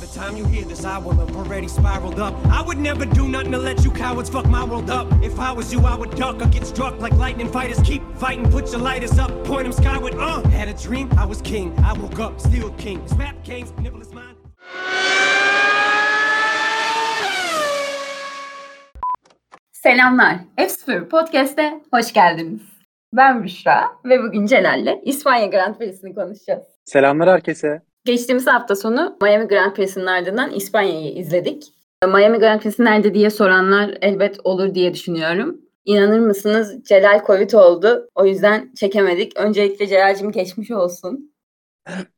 By the time you hear this, I will have already spiraled up. I would never do nothing to let you cowards fuck my world up. If I was you, I would duck or get struck like lightning fighters. Keep fighting, put your lighters up, point them skyward. Uh, had a dream, I was king. I woke up, still king. This rap game's nibble is mine. Selamlar. F0 Podcast'e hoş geldiniz. Ben Büşra ve bugün Celal'le İspanya Grand Prix'sini konuşacağız. Selamlar herkese. Geçtiğimiz hafta sonu Miami Grand Prix'sinin ardından İspanya'yı izledik. Miami Grand Prix'si nerede diye soranlar elbet olur diye düşünüyorum. İnanır mısınız Celal Covid oldu. O yüzden çekemedik. Öncelikle Celal'cim geçmiş olsun.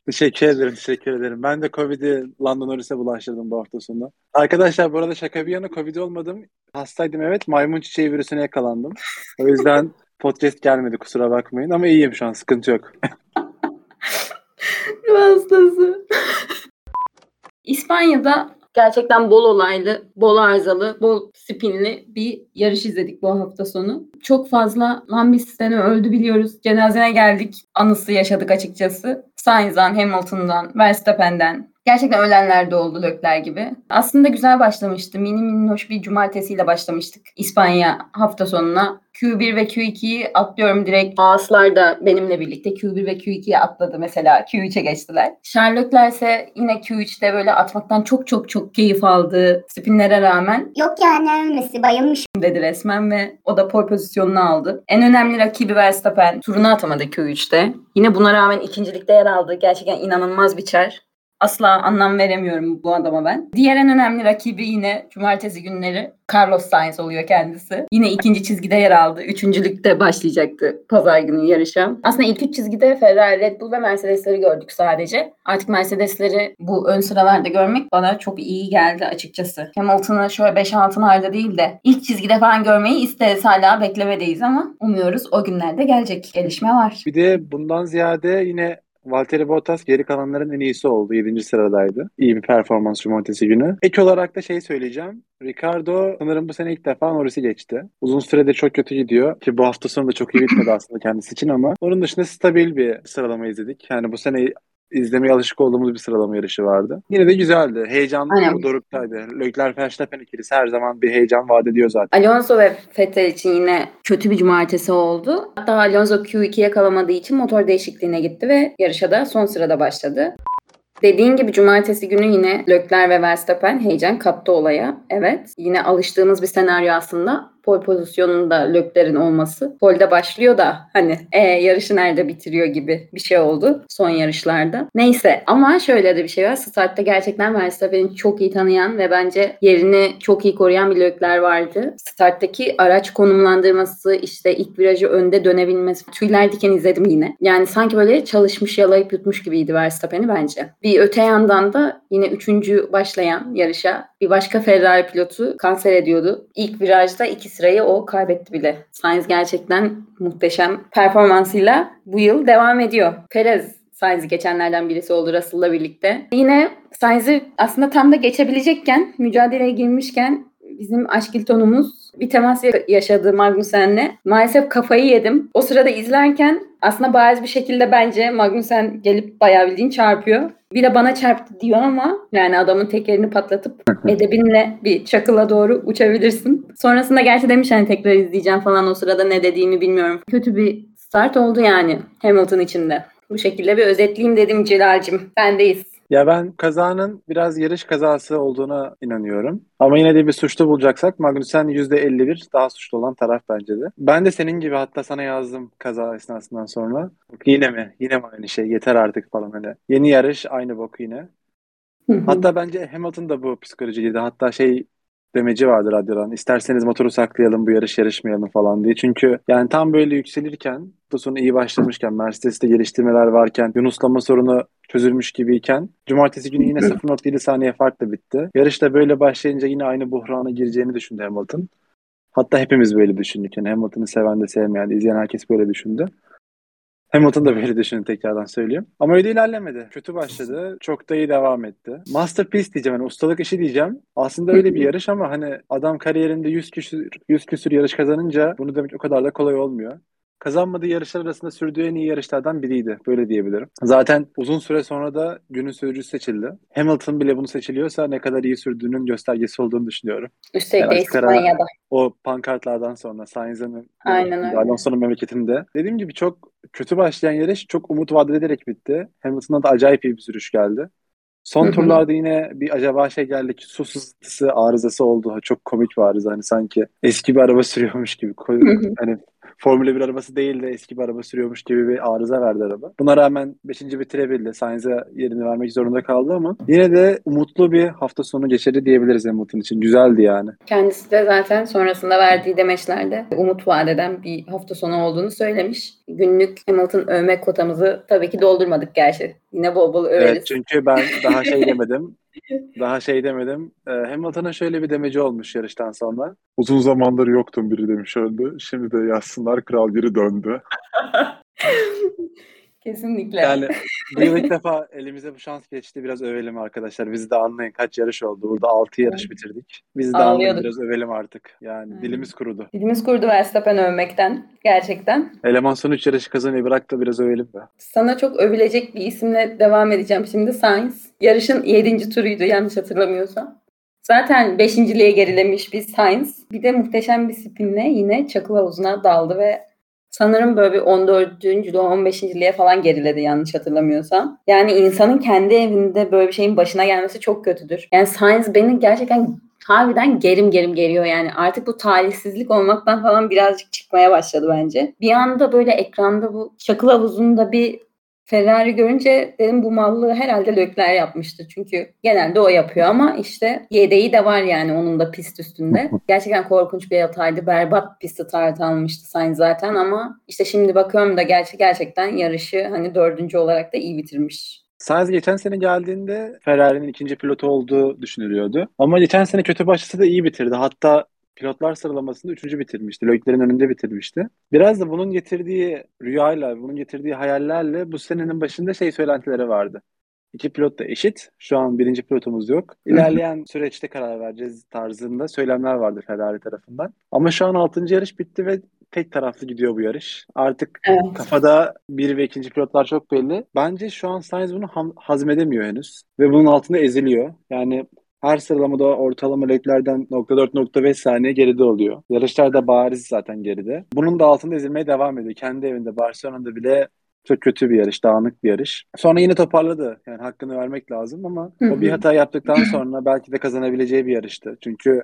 Teşekkür ederim, teşekkür ederim. Ben de Covid'i London Norris'e bulaştırdım bu hafta sonu. Arkadaşlar bu arada şaka bir yana Covid olmadım. Hastaydım evet. Maymun çiçeği virüsüne yakalandım. O yüzden podcast gelmedi kusura bakmayın ama iyiyim şu an sıkıntı yok. Ruh hastası. İspanya'da gerçekten bol olaylı, bol arızalı, bol spinli bir yarış izledik bu hafta sonu. Çok fazla lan seni öldü biliyoruz. Cenazene geldik. Anısı yaşadık açıkçası. Sainz'dan, Hamilton'dan, Verstappen'den. Gerçekten ölenler de oldu Lökler gibi. Aslında güzel başlamıştı. Mini minnoş bir cumartesiyle başlamıştık İspanya hafta sonuna. Q1 ve Q2'yi atlıyorum direkt. Haaslar da benimle birlikte Q1 ve Q2'ye atladı mesela. Q3'e geçtiler. Sherlockler ise yine Q3'te böyle atmaktan çok çok çok keyif aldı spinlere rağmen Yok yani ölmesi bayılmış. dedi resmen ve o da pole pozisyonunu aldı. En önemli rakibi Verstappen turunu atamadı Q3'te. Yine buna rağmen ikincilikte yer aldı. Gerçekten inanılmaz bir çar. Asla anlam veremiyorum bu adama ben. Diğer en önemli rakibi yine cumartesi günleri Carlos Sainz oluyor kendisi. Yine ikinci çizgide yer aldı. Üçüncülükte başlayacaktı pazar günü yarışa. Aslında ilk üç çizgide Ferrari, Red Bull ve Mercedes'leri gördük sadece. Artık Mercedes'leri bu ön sıralarda görmek bana çok iyi geldi açıkçası. Hamilton'ı şöyle 5-6'larda değil de ilk çizgide falan görmeyi isteriz hala beklemedeyiz ama umuyoruz o günlerde gelecek. Gelişme var. Bir de bundan ziyade yine Valtteri Bottas geri kalanların en iyisi oldu. 7. sıradaydı. İyi bir performans cumartesi günü. Ek olarak da şey söyleyeceğim. Ricardo sanırım bu sene ilk defa Norris'i geçti. Uzun süredir çok kötü gidiyor. Ki bu hafta sonu da çok iyi bitmedi aslında kendisi için ama onun dışında stabil bir sıralama izledik. Yani bu sene izlemeye alışık olduğumuz bir sıralama yarışı vardı. Yine de güzeldi. Heyecanlı Aynen. doruktaydı. Leclerc Verstappen ikilisi her zaman bir heyecan vaat ediyor zaten. Alonso ve Vettel için yine kötü bir cumartesi oldu. Hatta Alonso Q2'ye kalamadığı için motor değişikliğine gitti ve yarışa da son sırada başladı. Dediğin gibi cumartesi günü yine Leclerc ve Verstappen heyecan kattı olaya. Evet. Yine alıştığımız bir senaryo aslında. Pol pozisyonunda Leclerc'in olması. Polde başlıyor da hani e, yarışı nerede bitiriyor gibi bir şey oldu son yarışlarda. Neyse ama şöyle de bir şey var. Startta gerçekten Verstappen'i çok iyi tanıyan ve bence yerini çok iyi koruyan bir Leclerc vardı. Starttaki araç konumlandırması işte ilk virajı önde dönebilmesi. Tüyler diken izledim yine. Yani sanki böyle çalışmış yalayıp yutmuş gibiydi Verstappen'i bence. Bir öte yandan da yine üçüncü başlayan yarışa bir başka Ferrari pilotu kanser ediyordu. İlk virajda iki sırayı o kaybetti bile. Sainz gerçekten muhteşem performansıyla bu yıl devam ediyor. Perez Sainz'i geçenlerden birisi oldu Russell'la birlikte. Yine Sainz'i aslında tam da geçebilecekken, mücadeleye girmişken bizim Aşkilton'umuz bir temas yaşadı Magnussen'le. Maalesef kafayı yedim. O sırada izlerken aslında bariz bir şekilde bence Magnussen gelip bayağı bildiğin çarpıyor. Bir de bana çarptı diyor ama yani adamın tekerini patlatıp edebinle bir çakıla doğru uçabilirsin. Sonrasında gerçi demiş hani tekrar izleyeceğim falan o sırada ne dediğimi bilmiyorum. Kötü bir start oldu yani Hamilton içinde. Bu şekilde bir özetleyeyim dedim Celal'cim. Sendeyiz. Ya ben kazanın biraz yarış kazası olduğuna inanıyorum. Ama yine de bir suçlu bulacaksak Magnussen %51 daha suçlu olan taraf bence de. Ben de senin gibi hatta sana yazdım kaza esnasından sonra. Yine mi? Yine mi aynı şey? Yeter artık falan hani. Yeni yarış aynı bok yine. Hatta bence Hamilton da bu psikolojiydi. Hatta şey demeci vardı radyodan. İsterseniz motoru saklayalım bu yarış yarışmayalım falan diye. Çünkü yani tam böyle yükselirken bu sonu iyi başlamışken Mercedes'te geliştirmeler varken Yunuslama sorunu çözülmüş gibiyken cumartesi günü yine 0.7 saniye farklı bitti. Yarışta böyle başlayınca yine aynı buhrana gireceğini düşündü Hamilton. Hatta hepimiz böyle düşündük. Yani Hamilton'ı seven de sevmeyen de izleyen herkes böyle düşündü. Hamilton da böyle düşündü tekrardan söyleyeyim. Ama öyle ilerlemedi. Kötü başladı. Çok da iyi devam etti. Masterpiece diyeceğim. Yani ustalık işi diyeceğim. Aslında öyle bir yarış ama hani adam kariyerinde 100 küsür, 100 küsür yarış kazanınca bunu demek o kadar da kolay olmuyor. Kazanmadığı yarışlar arasında sürdüğü en iyi yarışlardan biriydi. Böyle diyebilirim. Zaten uzun süre sonra da günün sürücüsü seçildi. Hamilton bile bunu seçiliyorsa ne kadar iyi sürdüğünün göstergesi olduğunu düşünüyorum. Üstelik de Evet, karar- İspanya'da. O pankartlardan sonra Sainz'in öyle. Alonso'nun memleketinde. Dediğim gibi çok kötü başlayan yarış çok umut vaat ederek bitti. Hamilton'a da acayip iyi bir sürüş geldi. Son Hı hı. turlarda yine bir acaba şey geldi ki su sızıntısı arızası oldu. Çok komik bir arıza hani sanki eski bir araba sürüyormuş gibi. Koy- Hı hı. hani Formula 1 arabası değil de eski bir araba sürüyormuş gibi bir arıza verdi araba. Buna rağmen 5. bitirebildi. Sainz'e yerini vermek zorunda kaldı ama yine de umutlu bir hafta sonu geçirdi diyebiliriz Hamilton için. Güzeldi yani. Kendisi de zaten sonrasında verdiği demeçlerde umut vaat eden bir hafta sonu olduğunu söylemiş. Günlük Hamilton övme kotamızı tabii ki doldurmadık gerçi. Yine bol bol överiz. Evet çünkü ben daha şey demedim. Daha şey demedim. Ee, Hamilton'a şöyle bir demeci olmuş yarıştan sonra. Uzun zamandır yoktum biri demiş öldü. Şimdi de yazsınlar kral geri döndü. Kesinlikle. Yani bu yıl ilk defa elimize bu şans geçti. Biraz övelim arkadaşlar. Bizi de anlayın. Kaç yarış oldu? Burada 6 yarış bitirdik. Bizi de anlayın. Biraz övelim artık. Yani Aynen. dilimiz kurudu. Dilimiz kurdu Verstappen övmekten gerçekten. Eleman son 3 yarışı kazanıyor. Bırak da biraz övelim be. Sana çok övülecek bir isimle devam edeceğim şimdi. Sainz. Yarışın 7. turuydu yanlış hatırlamıyorsam. Zaten 5.liğe gerilemiş bir Sainz. Bir de muhteşem bir spinle yine çakıl havuzuna daldı ve sanırım böyle bir 14. 15.liğe falan geriledi yanlış hatırlamıyorsam. Yani insanın kendi evinde böyle bir şeyin başına gelmesi çok kötüdür. Yani Sainz beni gerçekten harbiden gerim gerim geliyor yani. Artık bu talihsizlik olmaktan falan birazcık çıkmaya başladı bence. Bir anda böyle ekranda bu çakıl havuzunda bir Ferrari görünce dedim bu mallığı herhalde Lökler yapmıştır. Çünkü genelde o yapıyor ama işte yedeği de var yani onun da pist üstünde. Gerçekten korkunç bir hataydı. Berbat bir start almıştı Sainz zaten ama işte şimdi bakıyorum da gerçi gerçekten yarışı hani dördüncü olarak da iyi bitirmiş. Sainz geçen sene geldiğinde Ferrari'nin ikinci pilotu olduğu düşünülüyordu. Ama geçen sene kötü başlasa da iyi bitirdi. Hatta pilotlar sıralamasında üçüncü bitirmişti. Lökler'in önünde bitirmişti. Biraz da bunun getirdiği rüyayla, bunun getirdiği hayallerle bu senenin başında şey söylentileri vardı. İki pilot da eşit. Şu an birinci pilotumuz yok. İlerleyen süreçte karar vereceğiz tarzında söylemler vardı Ferrari tarafından. Ama şu an altıncı yarış bitti ve tek taraflı gidiyor bu yarış. Artık Evet. kafada bir ve ikinci pilotlar çok belli. Bence şu an Sainz bunu hazmedemiyor henüz. Ve bunun altında eziliyor. Yani her sıralamada ortalama Leclerc'den 0.4-0.5 saniye geride oluyor. Yarışlarda bariz zaten geride. Bunun da altında ezilmeye devam ediyor. Kendi evinde Barcelona'da bile çok kötü bir yarış, dağınık bir yarış. Sonra yine toparladı. Yani hakkını vermek lazım ama Hı o bir hata yaptıktan sonra belki de kazanabileceği bir yarıştı. Çünkü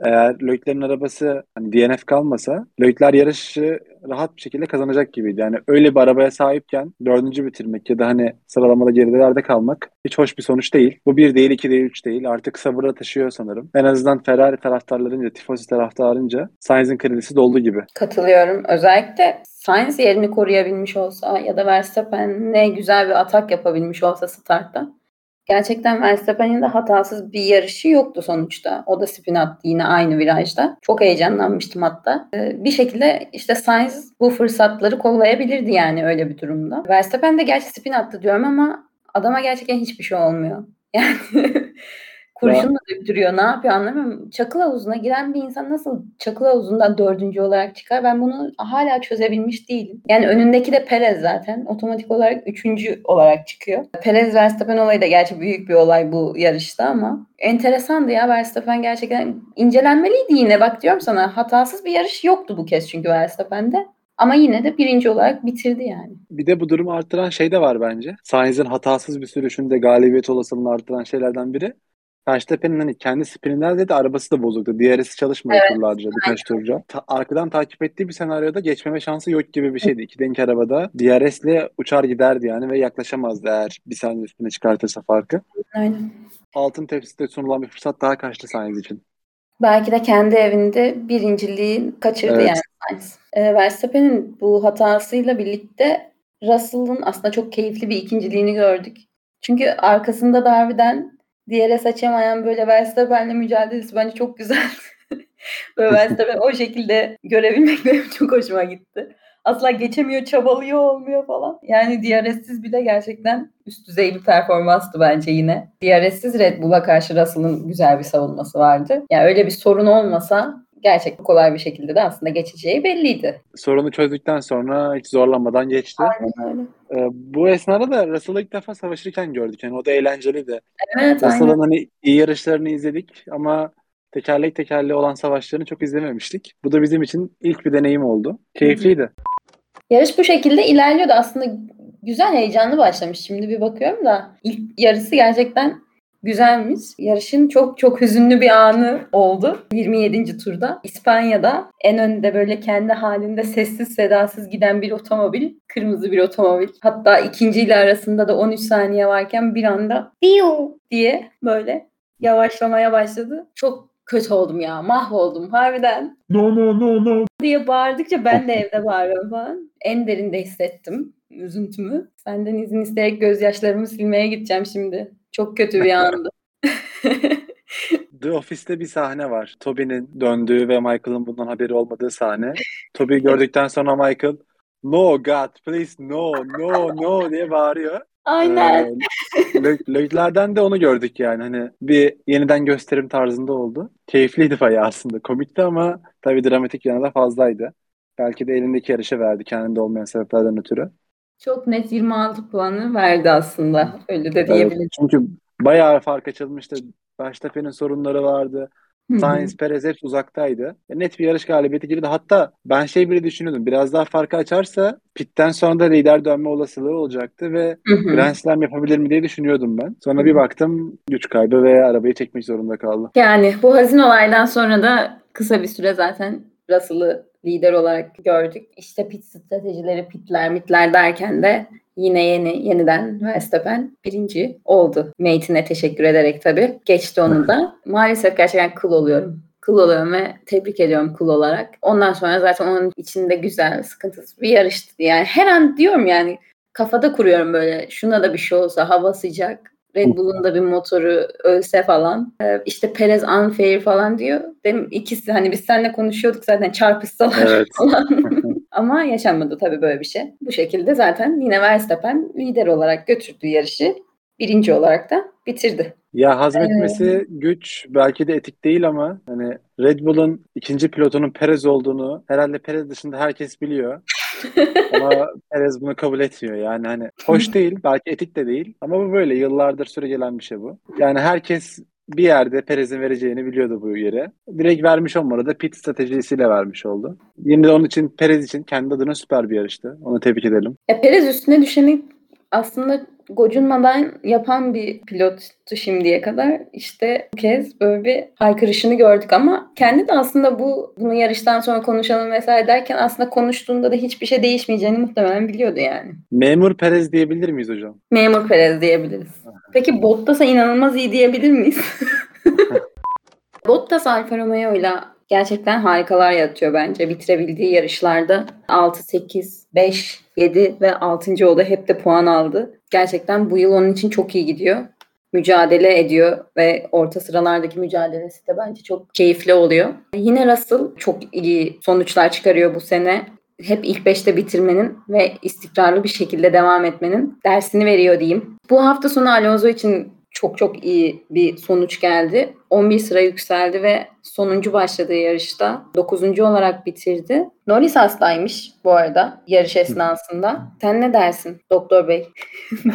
eğer Leclerc'in arabası hani DNF kalmasa Leclerc yarışı rahat bir şekilde kazanacak gibiydi. Yani öyle bir arabaya sahipken dördüncü bitirmek ya da hani sıralamada gerilerde kalmak hiç hoş bir sonuç değil. Bu bir değil, iki değil, üç değil. Artık sabırla taşıyor sanırım. En azından Ferrari taraftarlarınca, Tifosi taraftarınca Sainz'in kredisi doldu gibi. Katılıyorum. Özellikle Sainz yerini koruyabilmiş olsa ya da Verstappen ne güzel bir atak yapabilmiş olsa startta. Gerçekten Verstappen'in de hatasız bir yarışı yoktu sonuçta. O da spin attı yine aynı virajda. Çok heyecanlanmıştım hatta. Ee, Bir şekilde işte Sainz bu fırsatları kollayabilirdi yani öyle bir durumda. Verstappen de gerçi spin attı diyorum ama adama gerçekten hiçbir şey olmuyor. Yani kurşunla döktürüyor. Ne yapıyor anlamıyorum. Çakıl havuzuna giren bir insan nasıl çakıl havuzundan dördüncü olarak çıkar? Ben bunu hala çözebilmiş değilim. Yani önündeki de Perez zaten. Otomatik olarak üçüncü olarak çıkıyor. Perez Verstappen olayı da gerçi büyük bir olay bu yarışta ama enteresandı ya Verstappen gerçekten incelenmeliydi yine. Bak diyorum sana hatasız bir yarış yoktu bu kez çünkü Verstappen'de. Ama yine de birinci olarak bitirdi yani. Bir de bu durumu arttıran şey de var bence. Sainz'in hatasız bir sürüşünde galibiyet olasılığını arttıran şeylerden biri. Verstappen'in hani kendi sprinlerde de arabası da bozuktu. DRS'i çalışmıyor Evet, turlarca, birkaç turca. Ta- arkadan takip ettiği bir senaryoda geçmeme şansı yok gibi bir şeydi. İki denk arabada DRS'le uçar giderdi yani ve yaklaşamazdı eğer bir saniye üstüne çıkartırsa farkı. Aynen. Altın tepside sunulan bir fırsat daha kaçtı Sainz için. Belki de kendi evinde birinciliği kaçırdı Evet. yani Sainz. Ee, Verstappen'in bu hatasıyla birlikte Russell'ın aslında çok keyifli bir ikinciliğini gördük. Çünkü arkasında da harbiden DRS açamayan böyle Verstappen'le mücadelesi bence çok güzel. böyle Verstappen o şekilde görebilmek benim çok hoşuma gitti. Asla geçemiyor, çabalıyor, olmuyor falan. Yani DRS'siz bile gerçekten üst düzey bir performanstı bence yine. DRS'siz Red Bull'a karşı Russell'ın güzel bir savunması vardı. Yani öyle bir sorun olmasa gerçekten kolay bir şekilde de aslında geçeceği belliydi. Sorunu çözdükten sonra hiç zorlanmadan geçti. Aynen öyle. Ee, bu esnada da Russell'ı ilk defa savaşırken gördük. Yani o da eğlenceliydi. Evet. Russell'ın hani iyi yarışlarını izledik ama tekerlek tekerleği olan savaşlarını çok izlememiştik. Bu da bizim için ilk bir deneyim oldu. Keyifliydi. Yarış bu şekilde ilerliyordu. Aslında güzel, heyecanlı başlamış. Şimdi bir bakıyorum da ilk yarısı gerçekten güzelmiş. Yarışın çok çok hüzünlü bir anı oldu. 27. turda İspanya'da en önde böyle kendi halinde sessiz sedasız giden bir otomobil. Kırmızı bir otomobil. Hatta ikinci ile arasında da 13 saniye varken bir anda diye böyle yavaşlamaya başladı. Çok kötü oldum ya. Mahvoldum harbiden No no no no. diye bağırdıkça ben de evde bağırıyorum falan. En derinde hissettim üzüntümü. Senden izin isteyerek gözyaşlarımı silmeye gideceğim şimdi. Çok kötü bir andı. The Office'te bir sahne var. Toby'nin döndüğü ve Michael'ın bundan haberi olmadığı sahne. Toby'yi gördükten sonra Michael No God please no no no diye bağırıyor. Aynen. Ee, de onu gördük yani. Hani bir yeniden gösterim tarzında oldu. Keyifliydi bayağı aslında. Komikti ama tabii dramatik yanı da fazlaydı. Belki de elindeki yarışı verdi kendinde olmayan sebeplerden ötürü. Çok net 26 puanı verdi aslında. Öyle de Evet, diyebilirim. çünkü bayağı fark açılmıştı. Verstappen'in sorunları vardı. Sainz, Perez hepsi uzaktaydı. E, Net bir yarış galibiyeti girdi. Hatta ben şey bile düşünüyordum. Biraz daha farkı açarsa pitten sonra da lider dönme olasılığı olacaktı ve. Grand Slam yapabilir mi diye düşünüyordum ben. Sonra bir baktım güç kaybı ve arabayı çekmek zorunda kaldı. Yani bu hazin olaydan sonra da kısa bir süre zaten Russell'ı lider olarak gördük. İşte pit stratejileri, pitler, mitler derken de yine yeni yeniden Verstappen birinci oldu. Mate'ine teşekkür ederek tabii. Geçti onu da. Maalesef gerçekten kıl oluyorum. Kıl oluyorum ve tebrik ediyorum kıl olarak. Ondan sonra zaten onun içinde güzel, sıkıntısız bir yarıştı. Yani her an diyorum yani kafada kuruyorum böyle şuna da bir şey olsa hava sıcak Red Bull'un da bir motoru ölse falan. Ee, işte Perez unfair falan diyor. Dem ikisi hani biz seninle konuşuyorduk zaten çarpışsalar Evet. falan. Ama yaşanmadı tabii böyle bir şey. Bu şekilde zaten yine Verstappen lider olarak götürdü yarışı. Birinci olarak da bitirdi. Ya hazmetmesi güç belki de etik değil ama hani Red Bull'un ikinci pilotunun Perez olduğunu herhalde Perez dışında herkes biliyor. Ama Perez bunu kabul etmiyor. Yani hani hoş değil, belki etik de değil ama bu böyle yıllardır süre gelen bir şey bu. Yani herkes bir yerde Perez'in vereceğini biliyordu bu yere. Direkt vermiş olmadı da pit stratejisiyle vermiş oldu. Yine de onun için Perez için kendi adına süper bir yarıştı. Onu tebrik edelim. Ya Perez üstüne düşeni aslında gocunmadan yapan bir pilottu şimdiye kadar. İşte bu kez böyle bir haykırışını gördük ama kendi de aslında bu bunu yarıştan sonra konuşalım vesaire derken aslında konuştuğunda da hiçbir şey değişmeyeceğini muhtemelen biliyordu yani. Memur Perez diyebilir miyiz hocam? Memur Perez diyebiliriz. Peki Bottas'a inanılmaz iyi diyebilir miyiz? Bottas Alfa Romeo ile gerçekten harikalar yaratıyor bence. Bitirebildiği yarışlarda 6, 8, 5, 7 ve 6. oldu. Hep de puan aldı. Gerçekten bu yıl onun için çok iyi gidiyor. Mücadele ediyor ve orta sıralardaki mücadelesi de bence çok keyifli oluyor. Yine Russell çok iyi sonuçlar çıkarıyor bu sene. Hep ilk beşte bitirmenin ve istikrarlı bir şekilde devam etmenin dersini veriyor diyeyim. Bu hafta sonu Alonso için çok çok iyi bir sonuç geldi. 11 sıra yükseldi ve sonuncu başladığı yarışta 9. olarak bitirdi. Norris hastaymış bu arada yarış esnasında. Sen ne dersin doktor bey?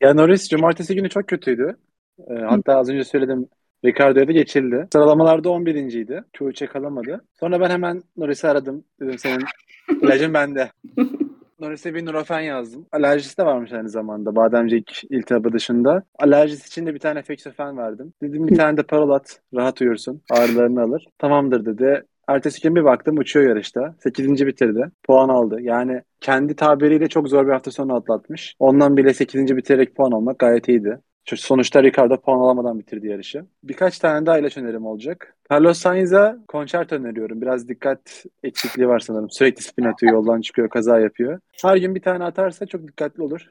Ya Norris cumartesi günü çok kötüydü. Ee, hatta az önce söyledim Ricardo'ya da geçildi. Sıralamalarda 11.ydi. Q3'e kalamadı. Sonra ben hemen Norris'i aradım. Dedim senin ilacın bende. Norris'e bir Nurofen yazdım. Alerjisi de varmış aynı zamanda bademcik iltihabı dışında. Alerjisi için de bir tane Fexofen verdim. Dedim bir tane de parolat rahat uyursun. Ağrılarını alır. Tamamdır dedi. Ertesi gün bir baktım uçuyor yarışta. 8. bitirdi. Puan aldı. Yani kendi tabiriyle çok zor bir hafta sonu atlatmış. Ondan bile 8. bitirerek puan almak gayet iyiydi. Çünkü Sonuçta Ricardo puan alamadan bitirdi yarışı. Birkaç tane daha ilaç önerim olacak. Carlos Sainz'a konçert öneriyorum. Biraz dikkat eksikliği var sanırım. Sürekli spin atıyor, yoldan çıkıyor, kaza yapıyor. Her gün bir tane atarsa çok dikkatli olur.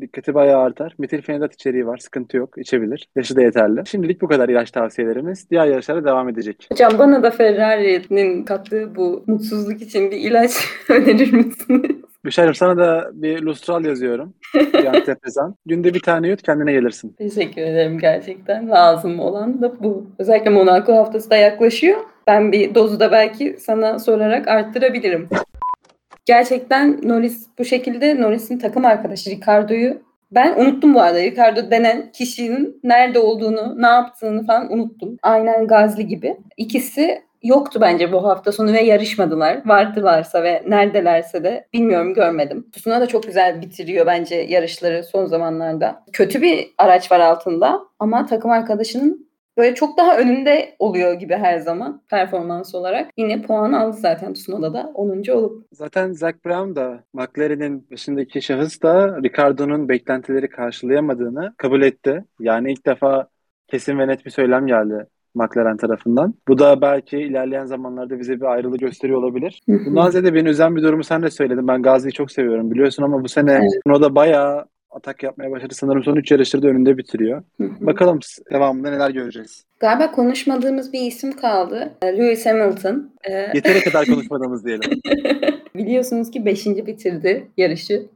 Dikkati bayağı artar. Metilfenidat içeriği var. Sıkıntı yok. İçebilir. Yaşı da yeterli. Şimdilik bu kadar ilaç tavsiyelerimiz. Diğer yarışlara devam edecek. Hocam bana da Ferrari'nin kattığı bu mutsuzluk için bir ilaç önerir misiniz? Büşra'cığım sana da bir lustral yazıyorum. Bir antidepresan. Günde bir tane yut kendine gelirsin. Teşekkür ederim gerçekten. Lazım olan da bu. Özellikle Monaco haftası da yaklaşıyor. Ben bir dozu da belki sana sorarak arttırabilirim. Gerçekten Norris bu şekilde Norris'in takım arkadaşı Ricardo'yu ben unuttum bu arada. Ricardo denen kişinin nerede olduğunu, ne yaptığını falan unuttum. Aynen Gazli gibi. İkisi yoktu bence bu hafta sonu ve yarışmadılar. Vardılarsa ve neredelerse de bilmiyorum görmedim. Tsunoda da çok güzel bitiriyor bence yarışları son zamanlarda. Kötü bir araç var altında ama takım arkadaşının böyle çok daha önünde oluyor gibi her zaman performans olarak. Yine puan aldı zaten Tsunoda da 10. olup. Zaten Zach Brown da McLaren'in başındaki şahıs da Ricardo'nun beklentileri karşılayamadığını kabul etti. Yani ilk defa kesin ve net bir söylem geldi McLaren tarafından. Bu da belki ilerleyen zamanlarda bize bir ayrılığı gösteriyor olabilir. Bundan ziyade beni üzen bir durumu sen de söyledin. Ben Gazi'yi çok seviyorum biliyorsun ama bu sene Evet. Tsunoda bayağı atak yapmaya başladı. Sanırım son 3 yarıştır da önünde bitiriyor. Bakalım devamında neler göreceğiz. Galiba konuşmadığımız bir isim kaldı. Lewis Hamilton. Ee, Yeteri kadar konuşmadığımız diyelim. biliyorsunuz ki 5. bitirdi yarışı.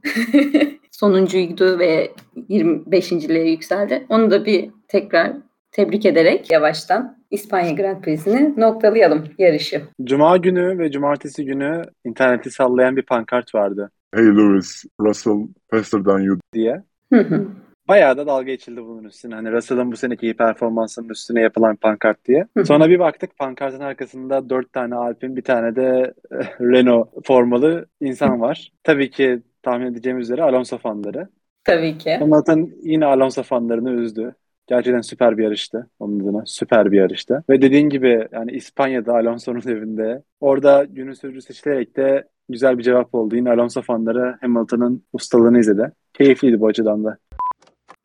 Sonuncuydu ve 25.liğe yükseldi. Onu da bir tekrar tebrik ederek yavaştan İspanya Grand Prix'sini noktalayalım yarışı. Cuma günü ve cumartesi günü interneti sallayan bir pankart vardı Hey Lewis, Russell faster than you. diye. Hı hı. Bayağı da dalga geçildi bunun üstüne. Hani Russell'ın bu seneki iyi performansının üstüne yapılan pankart diye. Hı. Sonra bir baktık pankartın arkasında dört tane Alpine bir tane de eh, Renault formalı insan var. Tabii ki tahmin edeceğimiz üzere Alonso fanları. Tabii ki. Hamilton yine Alonso fanlarını üzdü. Gerçekten süper bir yarıştı onun adına. Süper bir yarıştı. Ve dediğin gibi yani İspanya'da Alonso'nun evinde orada günün sürücü seçilerek de güzel bir cevap oldu. Yine Alonso fanları Hamilton'ın ustalığını izledi. Keyifliydi bu açıdan da.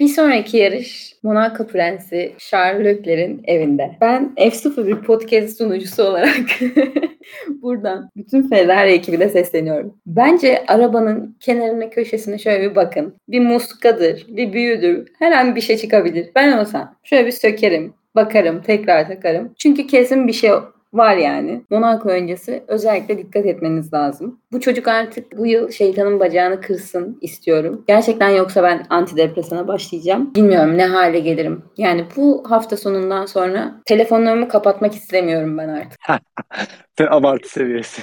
Bir sonraki yarış Monaco Prensi Charles Leclerc'in evinde. Ben F0 bir podcast sunucusu olarak buradan bütün Ferrari ekibine sesleniyorum. Bence arabanın kenarına köşesine şöyle bir bakın. Bir muskadır, bir büyüdür, her an bir şey çıkabilir. Ben olsam şöyle bir sökerim, bakarım, tekrar takarım. Çünkü kesin bir şey var yani. Monaco öncesi özellikle dikkat etmeniz lazım. Bu çocuk artık bu yıl şeytanın bacağını kırsın istiyorum. Gerçekten yoksa ben antidepresana başlayacağım. Bilmiyorum ne hale gelirim. Yani bu hafta sonundan sonra telefonlarımı kapatmak istemiyorum ben artık. Abartı seviyesi.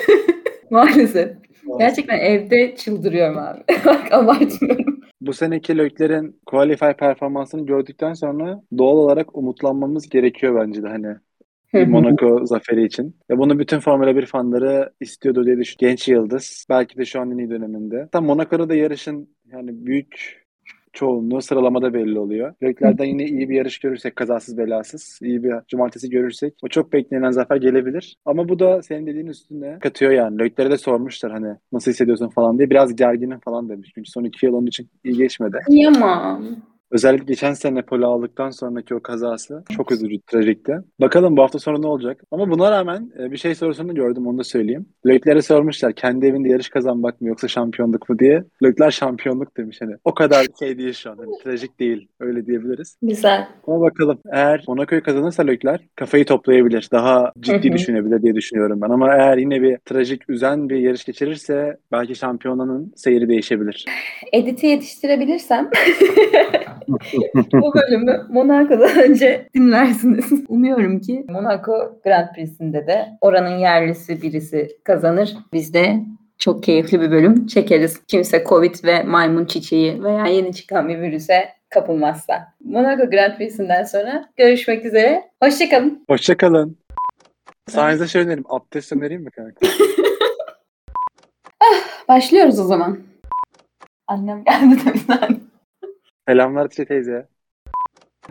Maalesef. Gerçekten evde çıldırıyorum abi. Bak abartmıyorum. Bu seneki Leclerc'in Qualify performansını gördükten sonra doğal olarak umutlanmamız gerekiyor bence de hani bir Monaco zaferi için. Ve bunu bütün Formula 1 fanları istiyordu diye düşün. Genç yıldız. Belki de şu an en iyi döneminde. Tam Monaco'da da yarışın yani büyük çoğunluğu sıralamada belli oluyor. Leclerc'den yine iyi bir yarış görürsek kazasız belasız, iyi bir cumartesi görürsek o çok beklenen zafer gelebilir. Ama bu da senin dediğin üstüne katıyor yani. Leclerc'e de sormuşlar hani nasıl hissediyorsun falan diye. Biraz gerginim falan demiş. Çünkü son iki yıl onun için iyi geçmedi. Kıyamam. Özellikle geçen sene polo aldıktan sonraki o kazası çok üzücü, trajikti. Bakalım bu hafta sonu ne olacak? Ama buna rağmen e, bir şey sorusunu gördüm onu da söyleyeyim. Leclerc'e sormuşlar kendi evinde yarış kazanmak mı yoksa şampiyonluk mu diye. Leclerc şampiyonluk demiş hani. O kadar şey değil şu an. Hani, trajik değil. Öyle diyebiliriz. Güzel. Ama bakalım eğer Monaco'yu kazanırsa Leclerc kafayı toplayabilir. Daha ciddi düşünebilir diye düşünüyorum ben. Ama eğer yine bir trajik, üzen bir yarış geçirirse belki şampiyonanın seyri değişebilir. Edit'i yetiştirebilirsem bu bölümü Monaco'dan önce dinlersiniz. Umuyorum ki Monaco Grand Prix'sinde de oranın yerlisi birisi kazanır. Biz de çok keyifli bir bölüm çekeriz. Kimse Covid ve maymun çiçeği veya yeni çıkan bir virüse kapılmazsa. Monaco Grand Prix'sinden sonra görüşmek üzere. Hoşçakalın. Hoşçakalın. Sayenizde şey önereyim. Abdest önereyim mi kanka? Başlıyoruz o zaman. Annem geldi de bir saniye. Selamlar Tice teyze.